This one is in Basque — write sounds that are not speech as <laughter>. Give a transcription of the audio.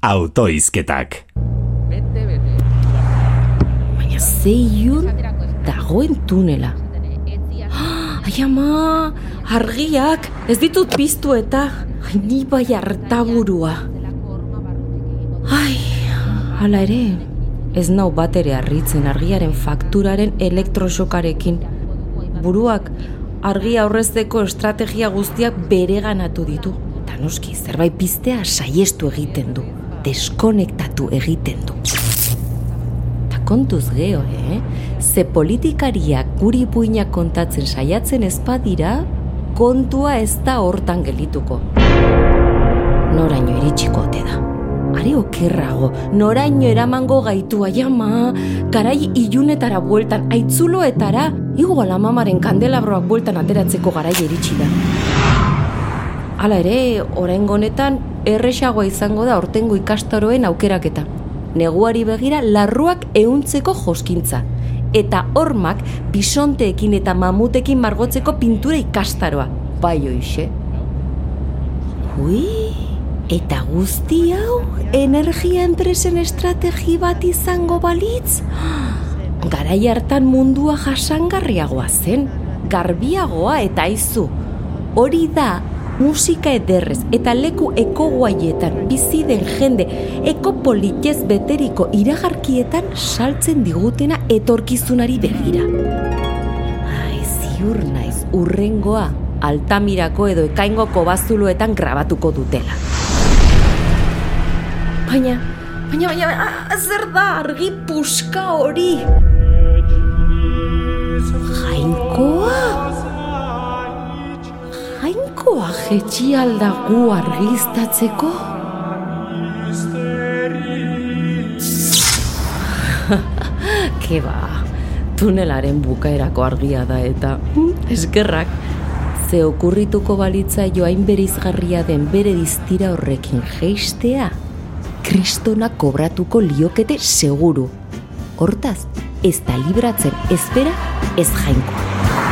autoizketak. Bete, bete. Baina ze ilun dagoen tunela. <gasps> Ai ama, argiak, ez ditut piztu eta, ni bai hartaburua. Ai, hala ere, ez nau bat ere harritzen argiaren fakturaren elektrosokarekin. Buruak, argia aurrezteko estrategia guztiak bereganatu ditu. Ta noski, zerbait piztea saiestu egiten du, deskonektatu egiten du. Ta kontuz geho, eh? Ze politikariak guri puinak kontatzen saiatzen ezpadira, kontua ez da hortan gelituko. Noraino iritsiko ote da. Are okerrago, noraino eramango gaitu aiama, garai ilunetara bueltan, aitzuloetara, igual amamaren kandelabroak bueltan ateratzeko garai iritsi da. Hala ere, oraingo honetan erresagoa izango da ortengo ikastaroen aukeraketa. Neguari begira larruak ehuntzeko joskintza. Eta hormak bisonteekin eta mamutekin margotzeko pintura ikastaroa. Bai hoixe. Ui, eta guzti hau energia enpresen estrategi bat izango balitz? Garai hartan mundua jasangarriagoa zen, garbiagoa eta aizu. Hori da musika ederrez eta leku ekoguaietan bizi den jende ekopolitez beteriko iragarkietan saltzen digutena etorkizunari begira. Ai, ziur naiz, urrengoa, altamirako edo ekaingoko bazuloetan grabatuko dutela. Baina, baina, baina, ah, zer da argi puska hori? Jetxi aldagu argiztatzeko? <laughs> Ke ba, tunelaren bukaerako argia da eta mm, eskerrak. Ze okurrituko balitza joain berizgarria den bere diztira horrekin geistea, kristona kobratuko liokete seguru. Hortaz, ez da libratzen ezbera ez jainkoa.